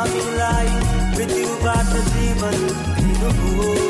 हामीलाई मृत्युबाट जीवन दिनु हो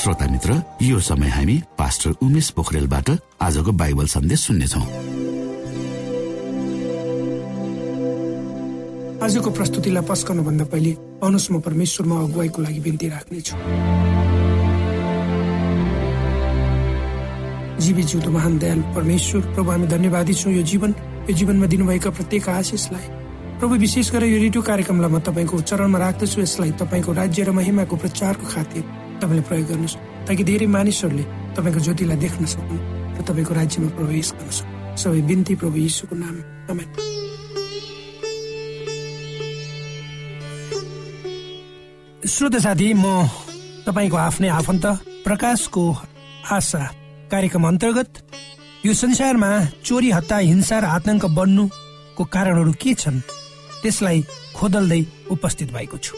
श्रोता मित्र यो समय हामी पास्टर उमेश पोखरेलबाट आजको बाइबल सन्देश सुन्नेछौ। आजको प्रस्तुतिलाई पस्कनु भन्दा पहिले आउनुहोस् म परमेश्वरमा अगुवाईको लागि बिन्ती राख्नेछु। जीवी जिउँदो महान दयाल परमेश्वर प्रभु हामी धन्यवादी छौँ यो जीवन। यो जीवनमा दिनुभएका प्रत्येक आशिषलाई। प्रभु विशेष गरेर यो रेडियो कार्यक्रमलाई म तपाईँको चरणमा राख्दछु। यसलाई तपाईँको राज्य र महिमाको प्रचारको खातिर तपाईँले प्रयोग गर्नुहोस् ताकि धेरै मानिसहरूले तपाईँको ज्योतिलाई देख्न सकुन् र तपाईँको राज्यमा प्रवेश गर्न सक्नु सबै बिन्ती प्रभु यीशुको नाम श्रोत साथी म तपाईँको आफ्नै आफन्त प्रकाशको आशा कार्यक्रम अन्तर्गत यो संसारमा चोरी हत्या हिंसा र आतंक बढ्नुको कारणहरू के छन् त्यसलाई खोदल्दै उपस्थित भएको छु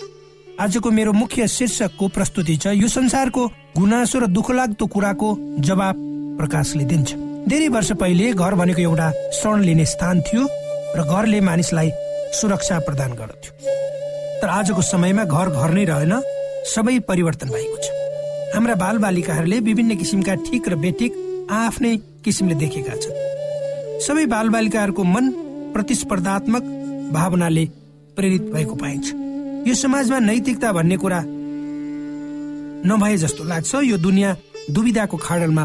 आजको मेरो मुख्य शीर्षकको प्रस्तुति छ यो संसारको गुनासो र दुखलाग्दो कुराको जवाब प्रकाशले दिन्छ। धेरै वर्ष पहिले घर भनेको एउटा शरण लिने स्थान थियो र घरले मानिसलाई सुरक्षा प्रदान गर्दथ्यो तर आजको समयमा घर घर नै रहेन सबै परिवर्तन भएको छ। हाम्रा बाल बालिकाहरूले विभिन्न किसिमका ठिक र बेठिक आफ्नै किसिमले देखेका छन्। सबै बाल बालिकाहरूको मन प्रतिस्पर्धात्मक भावनाले प्रेरित भएको पाइन्छ। यो समाजमा नैतिकता भन्ने कुरा नभए जस्तो लाग्छ यो दुनियाँ दुविधाको खाडलमा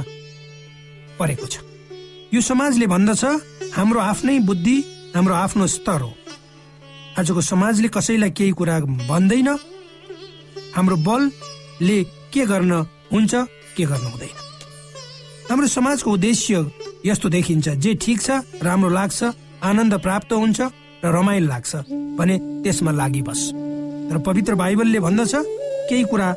परेको छ। यो समाजले भन्दछ हाम्रो आफ्नै बुद्धि हाम्रो आफ्नो स्तर हो। आजको समाजले कसैलाई केही कुरा भन्दैन। हाम्रो बलले के गर्न हुन्छ के गर्नु हुँदैन। हाम्रो समाजको उद्देश्य यस्तो देखिन्छ जे ठिक छ राम्रो लाग्छ आनन्द प्राप्त हुन्छ र रमाइलो लाग्छ भने त्यसमा लागि बस। तर पवित्र बाइबलले भन्दछ केही कुरा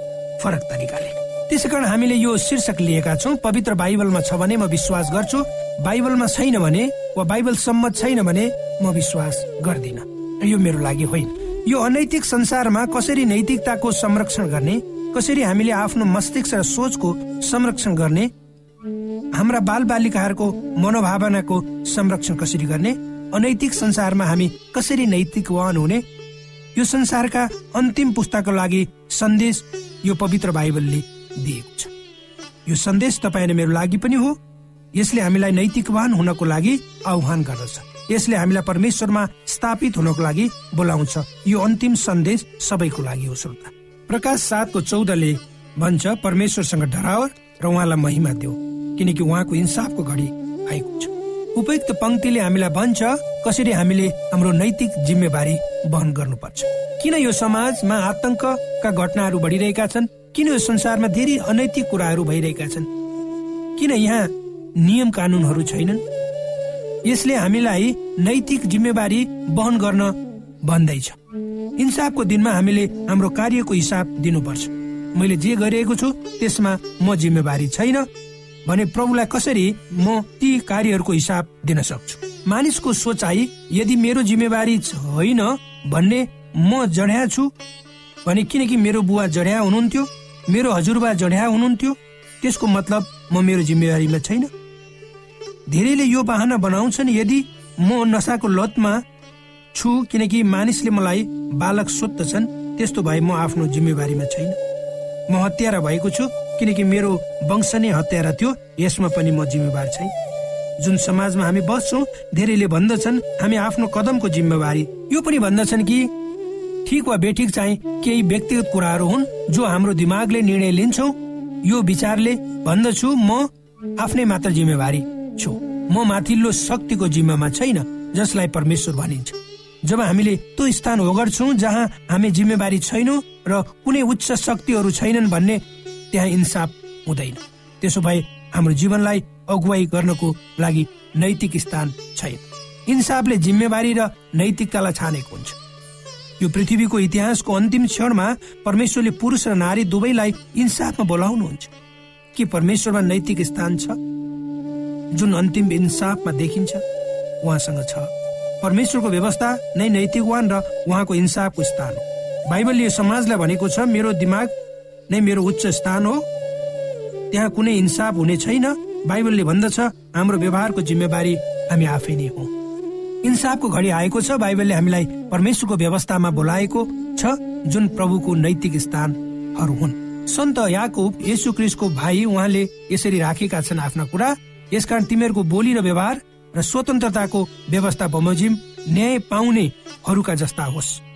फरक तरिकाले त्यसै कारण हामीले यो शीर्षक लिएका छौँ पवित्र बाइबलमा छ भने म विश्वास गर्छु बाइबलमा छैन भने वा बाइबल सम्मत छैन भने म विश्वास गर्दिन। यो मेरो लागि होइन। यो अनैतिक संसारमा कसरी नैतिकताको संरक्षण गर्ने कसरी हामीले आफ्नो मस्तिष्क र सोचको संरक्षण गर्ने हाम्रा बाल बालिकाहरूको मनोभावनाको संरक्षण कसरी गर्ने अनैतिक संसारमा हामी कसरी नैतिकवान हुने यो संसारका अन्तिम पुस्ताको लागि सन्देश यो पवित्र बाइबलले दिएको छ। यो सन्देश तपाईँ मेरो लागि पनि हो। यसले हामीलाई नैतिकवान हुनको लागि आह्वान गर्दछ। यसले हामीलाई परमेश्वरमा स्थापित हुनको लागि बोलाउँछ। यो अन्तिम सन्देश सबैको लागि हो श्रोता। प्रकाश सातको चौधले भन्छ परमेश्वरसँग डराव र उहाँलाई महिमा देऊ किनकि उहाँको इन्साफको घडी आएको छ। उपयुक्त पंक्तिले हामीलाई भन्छ कसरी हामीले हाम्रो नैतिक जिम्मेवारी वहन गर्नुपर्छ। किन यो समाजमा आतंकका घटनाहरू बढिरहेका छन्? किन यो संसारमा धेरै अनैतिक कुराहरू भइरहेका छन्? किन यहाँ नियम कानुनहरू छैनन्? यसले हामीलाई नैतिक जिम्मेवारी वहन गर्न भन्दैछ। इन्साफको दिनमा हामीले हाम्रो कार्यको हिसाब दिनुपर्छ। मैले जे गरिएको छु त्यसमा म जिम्मेवारी छैन। भने प्रभुलाई कसरी म ती कार्यहरूको हिसाब दिन सक्छु? मानिसको सोचाइ यदि मेरो जिम्मेवारी होइन भन्ने म जड्या छु भने किनकि मेरो बुवा जड्या हुनुहुन्थ्यो मेरो हजुरबा जड्या हुनुहुन्थ्यो त्यसको मतलब म मेरो जिम्मेवारीमा छैन। धेरैले यो बाहना बनाउँछन् यदि म नसाको लतमा छु किनकि मानिसले मलाई बालक सोध्दछन् त्यस्तो भए म आफ्नो जिम्मेवारीमा छैन। म हत्यारा भएको छु किनकि मेरो वंश नै हत्यारा थियो यसमा पनि म जिम्मेवार छैन। जुन समाजमा हामी बस्छौँ धेरैले भन्दछन् हामी आफ्नो कदमको जिम्मेवारी। यो पनि भन्दछन् कि ठिक वा बेठिक चाहिँ केही व्यक्तिगत कुराहरू हुन् जो हाम्रो दिमागले निर्णय लिन्छौ। यो विचारले भन्दछु म आफ्नै मात्र जिम्मेवारी छु। म माथिल्लो शक्तिको जिम्मामा छैन जसलाई परमेश्वर भनिन्छ। जब हामीले त्यो स्थान ओगर्छौँ जहाँ हामी जिम्मेवारी छैनौँ र कुनै उच्च शक्तिहरू छैनन् भन्ने त्यहाँ इन्साफ हुँदैन। त्यसो भए हाम्रो जीवनलाई अगुवाई गर्नको लागि नैतिक स्थान छैन। इन्साफले जिम्मेवारी र नैतिकतालाई छानेको हुन्छ। यो पृथ्वीको इतिहासको अन्तिम क्षणमा परमेश्वरले पुरुष र नारी दुवैलाई इन्साफमा बोलाउनुहुन्छ। के परमेश्वरमा नैतिक स्थान छ? जुन अन्तिम इन्साफमा देखिन्छ उहाँसँग छ। परमेश्वरको व्यवस्था नै नैतिकवान र उहाँको इन्साफको स्थान हो। बाइबलले यो समाजलाई भनेको छ मेरो दिमाग नै मेरो उच्च स्थान हो। त्यहाँ कुनै इन्साफ हुने छैन। बाइबलले भन्दछ हाम्रो व्यवहारको जिम्मेवारी हामी आफै नै हौ। इन्साफको घडी आएको छ बाइबलले हामीलाई परमेश्वरको व्यवस्थामा बोलाएको छ जुन प्रभुको नैतिक स्थानहरू हुन्। सन्त याकुब यसु क्रिस्टको भाइ उहाँले यसरी राखेका छन् आफ्ना कुरा। यसकारण तिमीहरूको बोली र व्यवहार र स्वतन्त्रताको व्यवस्था बमोजिम न्याय पाउनेहरूका जस्ता होस्।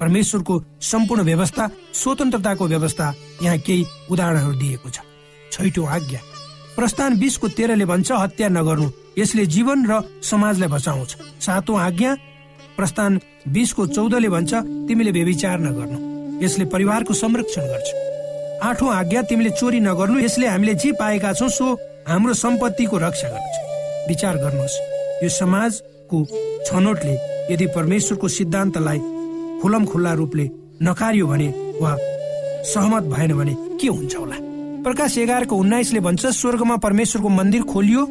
परमेश्वरको सम्पूर्ण व्यवस्था स्वतन्त्रताको व्यवस्था यहाँ केही उदाहरणहरू दिएको छ। छैटौँ आज्ञा। प्रस्थान बिसको तेह्रले भन्छ हत्या नगर्नु। यसले जीवन र समाजलाई बचाउँछ। सातौं आज्ञा। प्रस्थान बिसको चौधले भन्छ तिमीले व्यविचार नगर्नु। यसले परिवारको संरक्षण गर्छ। आठौं आज्ञा तिमीले चोरी नगर्नु। यसले हामीले जे पाएका छौँ सो हाम्रो सम्पत्तिको रक्षा गर्छ। विचार गर्नुहोस्। यो समाजको छनौटले यदि परमेश्वरको सिद्धान्तलाई खुलम खुल्ला रूपले नकारियो भने वा सहमत भएन भने के हुन्छ होला? प्रकाश एघारको उन्नाइसले भन्छ स्वर्गमा परमेश्वरको मन्दिर खोलियो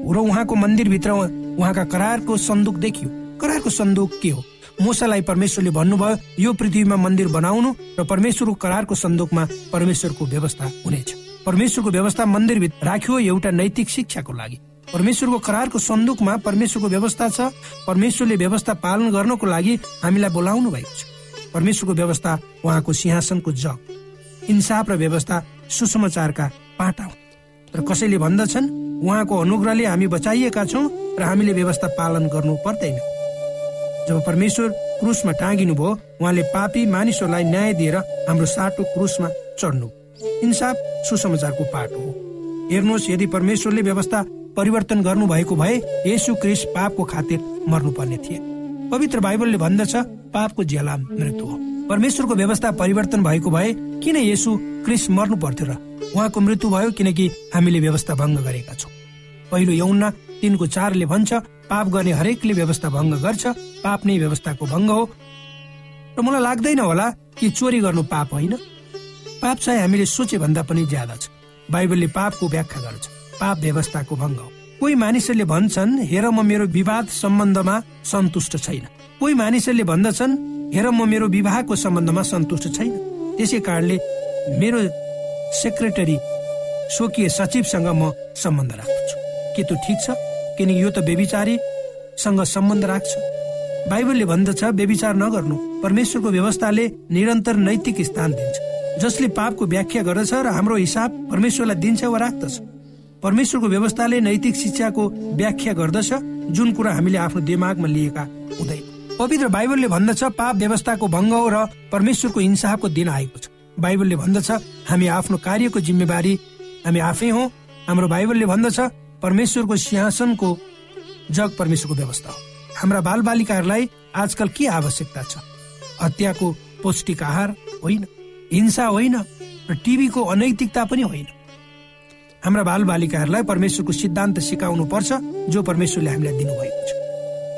र उहाँको मन्दिरभित्र उहाँका करारको सन्दुक देखियो। करारको सन्दुक के हो? मोसालाई परमेश्वरले भन्नुभयो यो पृथ्वीमा मन्दिर बनाउनु र परमेश्वरको करारको सन्दुकमा परमेश्वरको व्यवस्था हुनेछ। परमेश्वरको व्यवस्था मन्दिरभित्र राख्यो एउटा नैतिक शिक्षाको लागि। परमेश्वरको करारको सन्दुकमा परमेश्वरको व्यवस्था छ। परमेश्वरले व्यवस्था पालन गर्नको लागि हामीलाई बोलाउनु भएको छ। परमेश्वरको व्यवस्था उहाँको सिंहासनको जग। इन्साफ र व्यवस्था सुसमाचारका पाटा हुन्। र कसैले भन्दछन्? उहाँको अनुग्रहले हामी बचाइएका छौँ र हामीले व्यवस्था पालन गर्नु पर्दैन। जब परमेश्वर क्रुसमा टाँगिनु भयो उहाँले पापी मानिसहरूलाई न्याय दिएर हाम्रो साटो क्रुसमा चढ्नु। इन्साफ सुसमाचारको पाटो हो। हेर्नुहोस् यदि परमेश्वरले व्यवस्था परिवर्तन गर्नु भएको भए यसु क्रिस पापको खातिर मर्नुपर्ने थिए। पवित्र बाइबलले भन्दछ पापको ज्याला मृत्यु हो। परमेश्वरको व्यवस्था परिवर्तन भएको भए किन यसु क्रिस मर्नु पर्थ्यो र उहाँको मृत्यु भयो किनकि हामीले व्यवस्था भङ्ग गरेका छौँ? पहिलो यौना तिनको चारले भन्छ पाप गर्ने हरेकले व्यवस्था भङ्ग गर्छ पाप नै व्यवस्थाको भङ्ग हो। र मलाई लाग्दैन होला कि चोरी गर्नु पाप होइन। पाप चाहिँ हामीले सोचे भन्दा पनि ज्यादा छ। बाइबलले पापको व्याख्या गर्छ। पाप व्यवस्थाको भङ्ग कोही मानिसहरूले भन्छन् हेर म मेरो विवाद सम्बन्धमा सन्तुष्ट छैन। कोही मानिसहरूले भन्दछन् हेर म मेरो विवाहको सम्बन्धमा सन्तुष्ट छैन। त्यसै कारणले मेरो सेक्रेटरी स्वकीय सचिवसँग म सम्बन्ध राख्छु के त्यो ठिक छ? किनकि यो त बेविचारीसँग सम्बन्ध राख्छ। बाइबलले भन्दछ बेविचार नगर्नु। परमेश्वरको व्यवस्थाले निरन्तर नैतिक स्थान दिन्छ। जसले पापको व्याख्या गर्दछ र हाम्रो हिसाब परमेश्वरलाई दिन्छ वा राख्दछ। परमेश्वरको व्यवस्थाले नैतिक शिक्षाको व्याख्या गर्दछ जुन कुरा हामीले आफ्नो दिमागमा लिएका हुँदैन। पवित्र बाइबलले भन्दछ पाप व्यवस्थाको भङ्ग हो र परमेश्वरको इन्साफको दिन आएको छ। बाइबलले भन्दछ हामी आफ्नो कार्यको जिम्मेवारी हामी आफै हौ। हाम्रो बाइबलले भन्दछ परमेश्वरको सिंहासनको जग परमेश्वरको व्यवस्था हो। हाम्रा बाल बालिकाहरूलाई आजकल के आवश्यकता छ? हत्याको पौष्टिक आहार होइन हिंसा होइन र टिभीको अनैतिकता पनि होइन। हाम्रा बाल बालिकाहरूलाई परमेश्वरको सिद्धान्त सिकाउनु पर्छ जो परमेश्वरले हामीलाई दिनुभएको छ।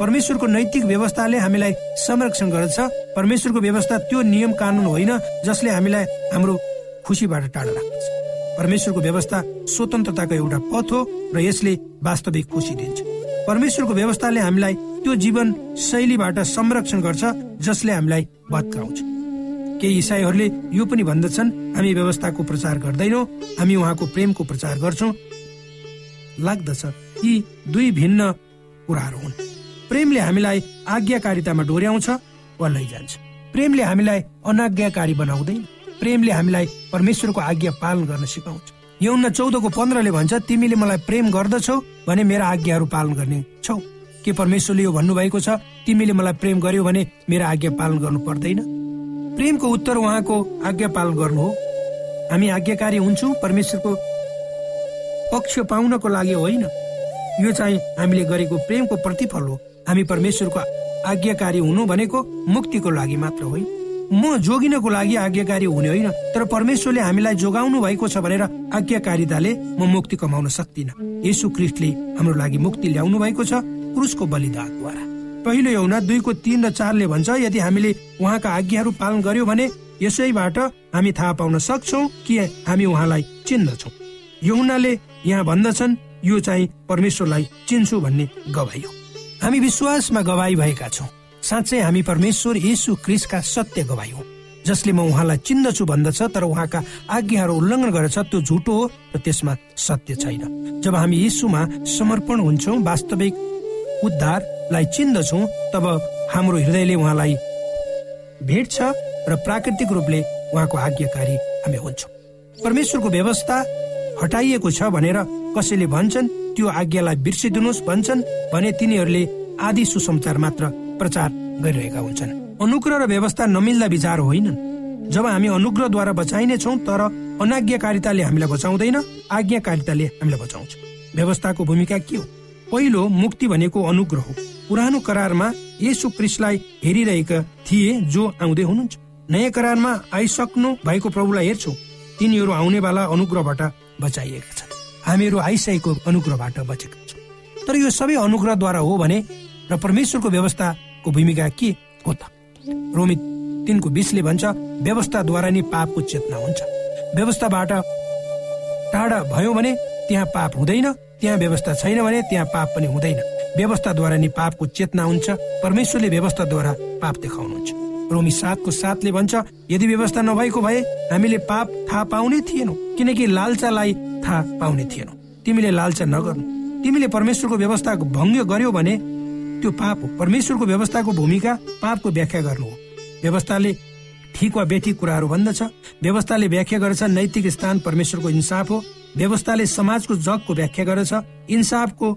परमेश्वरको नैतिक व्यवस्थाले हामीलाई संरक्षण गर्दछ। परमेश्वरको व्यवस्था त्यो नियम कानुन होइन जसले हामीलाई हाम्रो खुसीबाट टाढा राख्दछ। परमेश्वरको व्यवस्था स्वतन्त्रताको एउटा पथ हो र यसले वास्तविक खुसी दिन्छ। परमेश्वरको व्यवस्थाले हामीलाई त्यो जीवन शैलीबाट संरक्षण गर्छ जसले हामीलाई भत्काउँछ केही इसाईहरूले यो पनि भन्दछन् हामी व्यवस्थाको प्रचार गर्दैनौँ हामी उहाँको प्रेमको प्रचार गर्छौँ। लाग्दछ यी दुई भिन्न कुराहरू हुन्। प्रेमले हामीलाई आज्ञाकारितामा डोर्याउँछ वा लैजान्छ। प्रेमले हामीलाई अनाज्ञाकारी बनाउँदैन। प्रेमले हामीलाई परमेश्वरको आज्ञा पालन गर्न सिकाउँछ। यौन चौधको पन्ध्रले भन्छ तिमीले मलाई प्रेम गर्दछौ भने मेरा आज्ञाहरू पालन गर्ने छौ। के परमेश्वरले यो भन्नुभएको छ? तिमीले मलाई प्रेम गर्यो भने मेरा आज्ञा पालन गर्नु पर्दैन। प्रेमको उत्तर उहाँको आज्ञा पालन गर्नु हो। हामी आज्ञाकारी हुन्छौँ परमेश्वरको पक्ष पाउनको लागि होइन। यो चाहिँ हामीले गरेको प्रेमको प्रतिफल हो। हामी परमेश्वरको आज्ञाकारी हुनु भनेको मुक्तिको लागि मात्र होइन। म जोगिनको लागि आज्ञाकारी हुने होइन तर परमेश्वरले हामीलाई जोगाउनु भएको छ भनेर आज्ञाकारिताले म मुक्ति कमाउन सक्दिन। यसु क्रिस्टले हाम्रो लागि मुक्ति ल्याउनु भएको छ क्रुसको बलिदानद्वारा। पहिलो यौना दुईको तिन र चारले भन्छ यदि हामीले उहाँका आज्ञाहरू पालन गर्यो भने यसैबाट हामी थाहा पाउन सक्छौ कि हामी उहाँलाई चिन्दछौ। यहुनाले यहाँ भन्दछन् यो चाहिँ परमेश्वरलाई चिन्छु भन्ने गवाई हो। हामी विश्वासमा गवाई भएका छौँ। साँच्चै हामी परमेश्वर यीशु क्रिसका सत्य गवाई हो। जसले म उहाँलाई चिन्दछु भन्दछ तर उहाँका आज्ञाहरू उल्लङ्घन गरेछ त्यो झुटो हो र त्यसमा सत्य छैन। जब हामी यीशुमा समर्पण हुन्छौँ वास्तविक उद्धारलाई चिन्दछौँ तब हाम्रो हृदयले उहाँलाई भेट्छ र प्राकृतिक रूपले उहाँको आज्ञाकारी हामी हुन्छौँ। परमेश्वरको व्यवस्था हटाइएको छ भनेर कसैले भन्छन् त्यो आज्ञालाई बिर्सिदिनुहोस् भन्छन् भने तिनीहरूले आदि सुसमाचार मात्र प्रचार गरिरहेका हुन्छन्। अनुग्रह र व्यवस्था नमिल्दा विचार होइनन्। जब हामी अनुग्रहद्वारा बचाइने छौँ तर अनाज्ञाकारिताले हामीलाई बचाउँदैन आज्ञाकारिताले हामीलाई बचाउँछ। व्यवस्थाको भूमिका के हो? पहिलो मुक्ति भनेको अनुग्रह हो। पुरानो करारमा यसु क्रिस्टलाई हेरिरहेका थिए जो आउँदै हुनुहुन्छ। नयाँ करारमा आइसक्नु भएको प्रभुलाई हेर्छौ। तिनीहरू आउनेवाला अनुग्रहबाट बचाइएका छन्। हामीहरू आइसकेको अनुग्रहबाट बचेका छौँ। तर यो सबै अनुग्रहद्वारा हो भने र परमेश्वरको व्यवस्थाको भूमिका के हो त? रोमी तिनको बिसले भन्छ व्यवस्थाद्वारा नै पापको चेतना हुन्छ। व्यवस्थाबाट टाढा भयो भने त्यहाँ पाप हुँदैन त्यहाँ व्यवस्था छैन भने त्यहाँ पाप पनि हुँदैन। व्यवस्थाद्वारा नि पापको चेतना हुन्छ परमेश्वरले व्यवस्थाद्वारा पाप देखाउनुहुन्छ। रोमी सातको सातले भन्छ यदि व्यवस्था नभएको भए हामीले पाप थाहा पाउने थिएनौ किनकि लालचालाई थाहा पाउने थिएनौ। तिमीले लालचा नगर्नु। तिमीले परमेश्वरको व्यवस्थाको भङ्ग गर्यो भने त्यो पाप हो। परमेश्वरको व्यवस्थाको भूमिका पापको व्याख्या गर्नु हो। व्यवस्थाले ठिक वा बेठिक कुराहरू भन्दछ। व्यवस्थाले व्याख्या गर्छ नैतिक स्थान परमेश्वरको इन्साफ हो। व्यवस्थाले समाजको जगको व्याख्या गर्दछ इन्साफको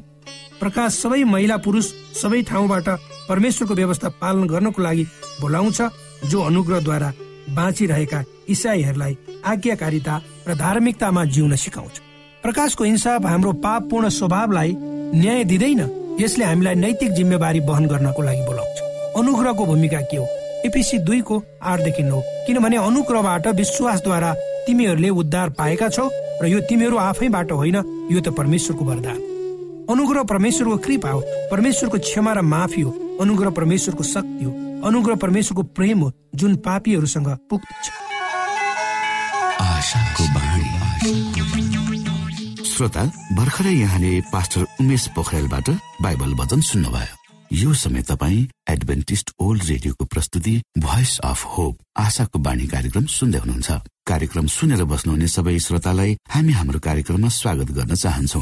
प्रकाश सबै महिला पुरुष सबै ठाउँबाट परमेश्वरको व्यवस्था पालन गर्नको लागि बोलाउँछ जो अनुग्रहद्वारा बाँचिरहेका इसाईहरूलाई आज्ञाकारिता र धार्मिकतामा जिउन सिकाउँछ। प्रकाशको इन्साफ हाम्रो पापपूर्ण स्वभावलाई न्याय दिँदैन यसले हामीलाई नैतिक जिम्मेवारी वहन गर्नको लागि बोलाउँछ। अनुग्रहको भूमिका के हो? एपिसी दुईको आठदेखि नौ। किनभने अनुग्रहबाट विश्वासद्वारा तिमीहरूले उद्धार पाएका छौ र यो तिमीहरू आफैबाट होइन यो त परमेश्वरको वरदान। अनुग्रह परमेश्वरको कृपा हो परमेश्वरको क्षमा र माफी हो अनुग्रह परमेश्वरको शक्ति हो अनुग्रह परमेश्वरको प्रेम हो जुन पापीहरूसँग पुग्छ। श्रोता भर्खरै यहाँले पास्टर उमेश पोखरेलबाट बाइबल वचन सुन्नुभयो। यो समय तपाईँ एडभेन्टिस्ट ओल्ड रेडियोको प्रस्तुति भोइस अफ होप आशाको बाणी कार्यक्रम सुन्दै हुनुहुन्छ। कार्यक्रम सुनेर बस्नुहुने सबै श्रोतालाई हामी हाम्रो कार्यक्रममा स्वागत गर्न चाहन्छौ।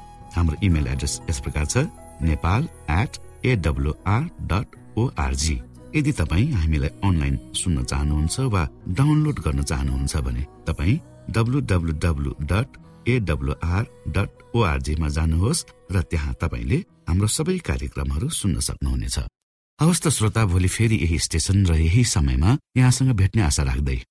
हाम्रो इमेल एड्रेस यस प्रकार छ Nepal at AWR dot ORG यदि तपाईँ हामीलाई अनलाइन सुन्न चाहनुहुन्छ वा डाउनलोड गर्न चाहनुहुन्छ भने तपाईँ W W W dot AWR dot ओआरजीमा जानुहोस् र त्यहाँ तपाईँले हाम्रो सबै कार्यक्रमहरू सुन्न सक्नुहुनेछ। हवस् त श्रोता भोलि फेरि यही स्टेशन र यही समयमा यहाँसँग भेट्ने आशा राख्दै